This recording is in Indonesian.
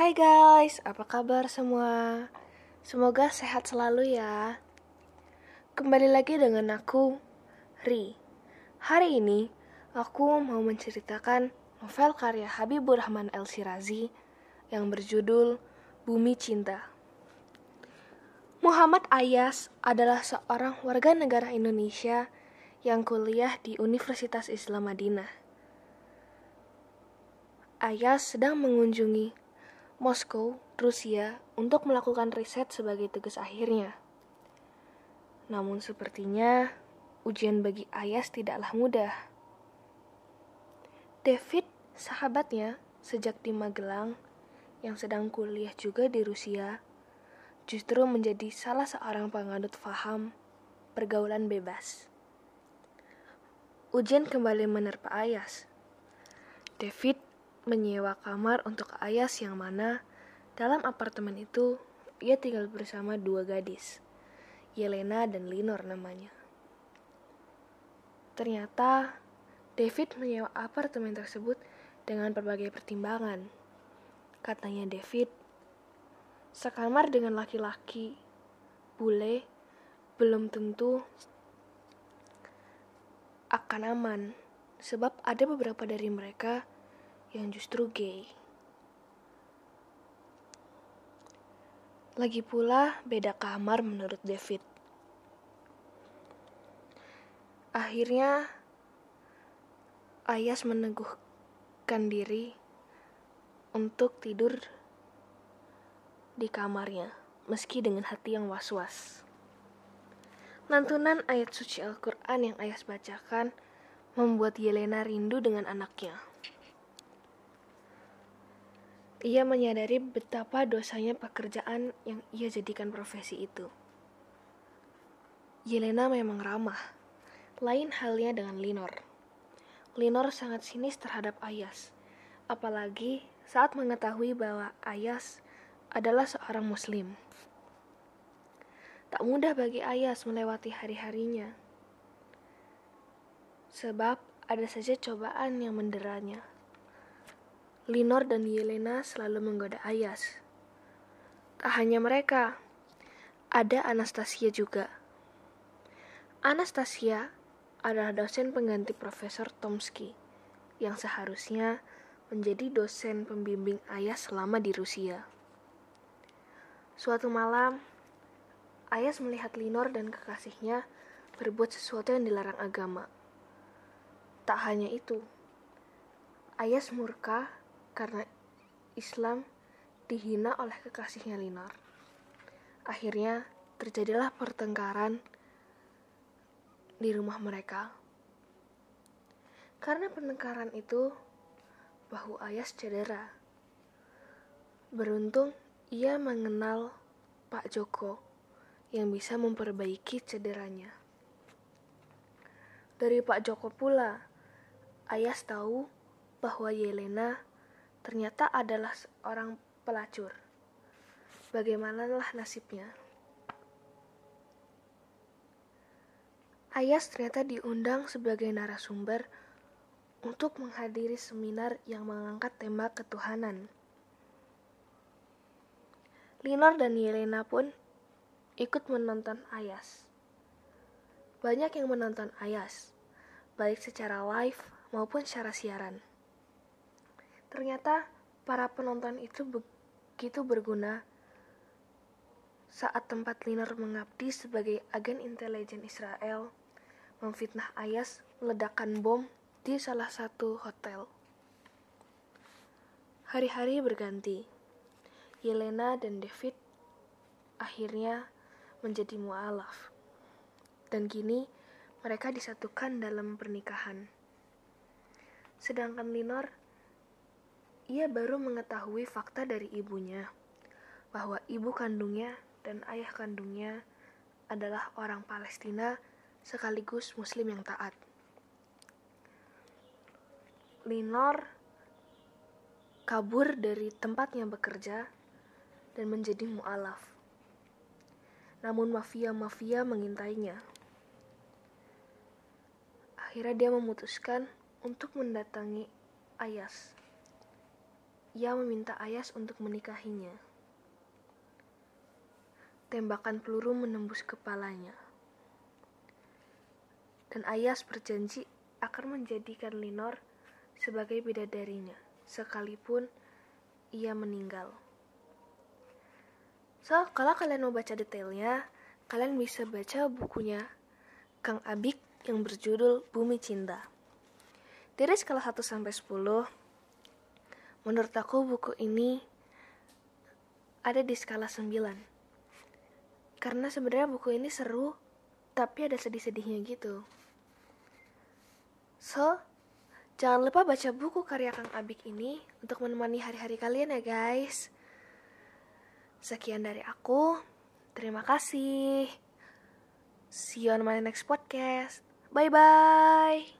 Hai guys, apa kabar semua? Semoga sehat selalu ya. Kembali lagi dengan aku, Ri. Hari ini, aku mau menceritakan novel karya Habibur Rahman El Sirazi yang berjudul Bumi Cinta. Muhammad Ayas adalah seorang warga negara Indonesia yang kuliah di Universitas Islam Madinah. Ayas sedang mengunjungi Moskow, Rusia, untuk melakukan riset sebagai tugas akhirnya. Namun sepertinya ujian bagi Ayas tidaklah mudah. David, sahabatnya, sejak di Magelang, yang sedang kuliah juga di Rusia, justru menjadi salah seorang penganut faham pergaulan bebas. Ujian kembali menerpa Ayas. David menyewa kamar untuk Ayas yang mana dalam apartemen itu ia tinggal bersama dua gadis, Yelena dan Linor namanya. Ternyata David menyewa apartemen tersebut dengan berbagai pertimbangan. Katanya David, sekamar dengan laki-laki, bule, belum tentu akan aman, sebab ada beberapa dari mereka yang justru gay. Lagi pula beda kamar menurut David. Akhirnya Ayas meneguhkan diri untuk tidur di kamarnya meski dengan hati yang was-was. Lantunan ayat suci Al-Quran yang Ayas bacakan membuat Yelena rindu dengan anaknya. Ia menyadari betapa dosanya pekerjaan yang ia jadikan profesi itu. Yelena memang ramah, lain halnya dengan Linor. Linor sangat sinis terhadap Ayas, apalagi saat mengetahui bahwa Ayas adalah seorang Muslim. Tak mudah bagi Ayas melewati hari-harinya, sebab ada saja cobaan yang menderanya. Linor dan Yelena selalu menggoda Ayas. Tak hanya mereka, ada Anastasia juga. Anastasia adalah dosen pengganti Profesor Tomsky yang seharusnya menjadi dosen pembimbing Ayas selama di Rusia. Suatu malam, Ayas melihat Linor dan kekasihnya berbuat sesuatu yang dilarang agama. Tak hanya itu, Ayas murka karena Islam dihina oleh kekasihnya Linor. Akhirnya terjadilah pertengkaran di rumah mereka. Karena pertengkaran itu, bahu Ayas cedera. Beruntung ia mengenal Pak Joko yang bisa memperbaiki cederanya. Dari Pak Joko pula, Ayas tahu bahwa Yelena ternyata adalah seorang pelacur. Bagaimanalah nasibnya? Ayas ternyata diundang sebagai narasumber untuk menghadiri seminar yang mengangkat tema ketuhanan. Linor dan Yelena pun ikut menonton Ayas. Banyak yang menonton Ayas, baik secara live maupun secara siaran. Ternyata para penonton itu begitu berguna saat tempat Linor mengabdi sebagai agen intelijen Israel memfitnah Ayas meledakan bom di salah satu hotel. Hari-hari berganti. Yelena dan David akhirnya menjadi mualaf. Dan kini mereka disatukan dalam pernikahan. Sedangkan Linor ia baru mengetahui fakta dari ibunya bahwa ibu kandungnya dan ayah kandungnya adalah orang Palestina sekaligus Muslim yang taat. Linor kabur dari tempatnya bekerja dan menjadi mu'alaf. Namun mafia-mafia mengintainya. Akhirnya dia memutuskan untuk mendatangi Ayas ia meminta Ayas untuk menikahinya. Tembakan peluru menembus kepalanya. Dan Ayas berjanji akan menjadikan Linor sebagai bidadarinya, sekalipun ia meninggal. So, kalau kalian mau baca detailnya, kalian bisa baca bukunya Kang Abik yang berjudul Bumi Cinta. Dari skala 1 sampai 10, menurut aku buku ini ada di skala 9. Karena sebenarnya buku ini seru, tapi ada sedih-sedihnya gitu. So, jangan lupa baca buku karya Kang Abik ini untuk menemani hari-hari kalian ya guys. Sekian dari aku. Terima kasih. See you on my next podcast. Bye bye.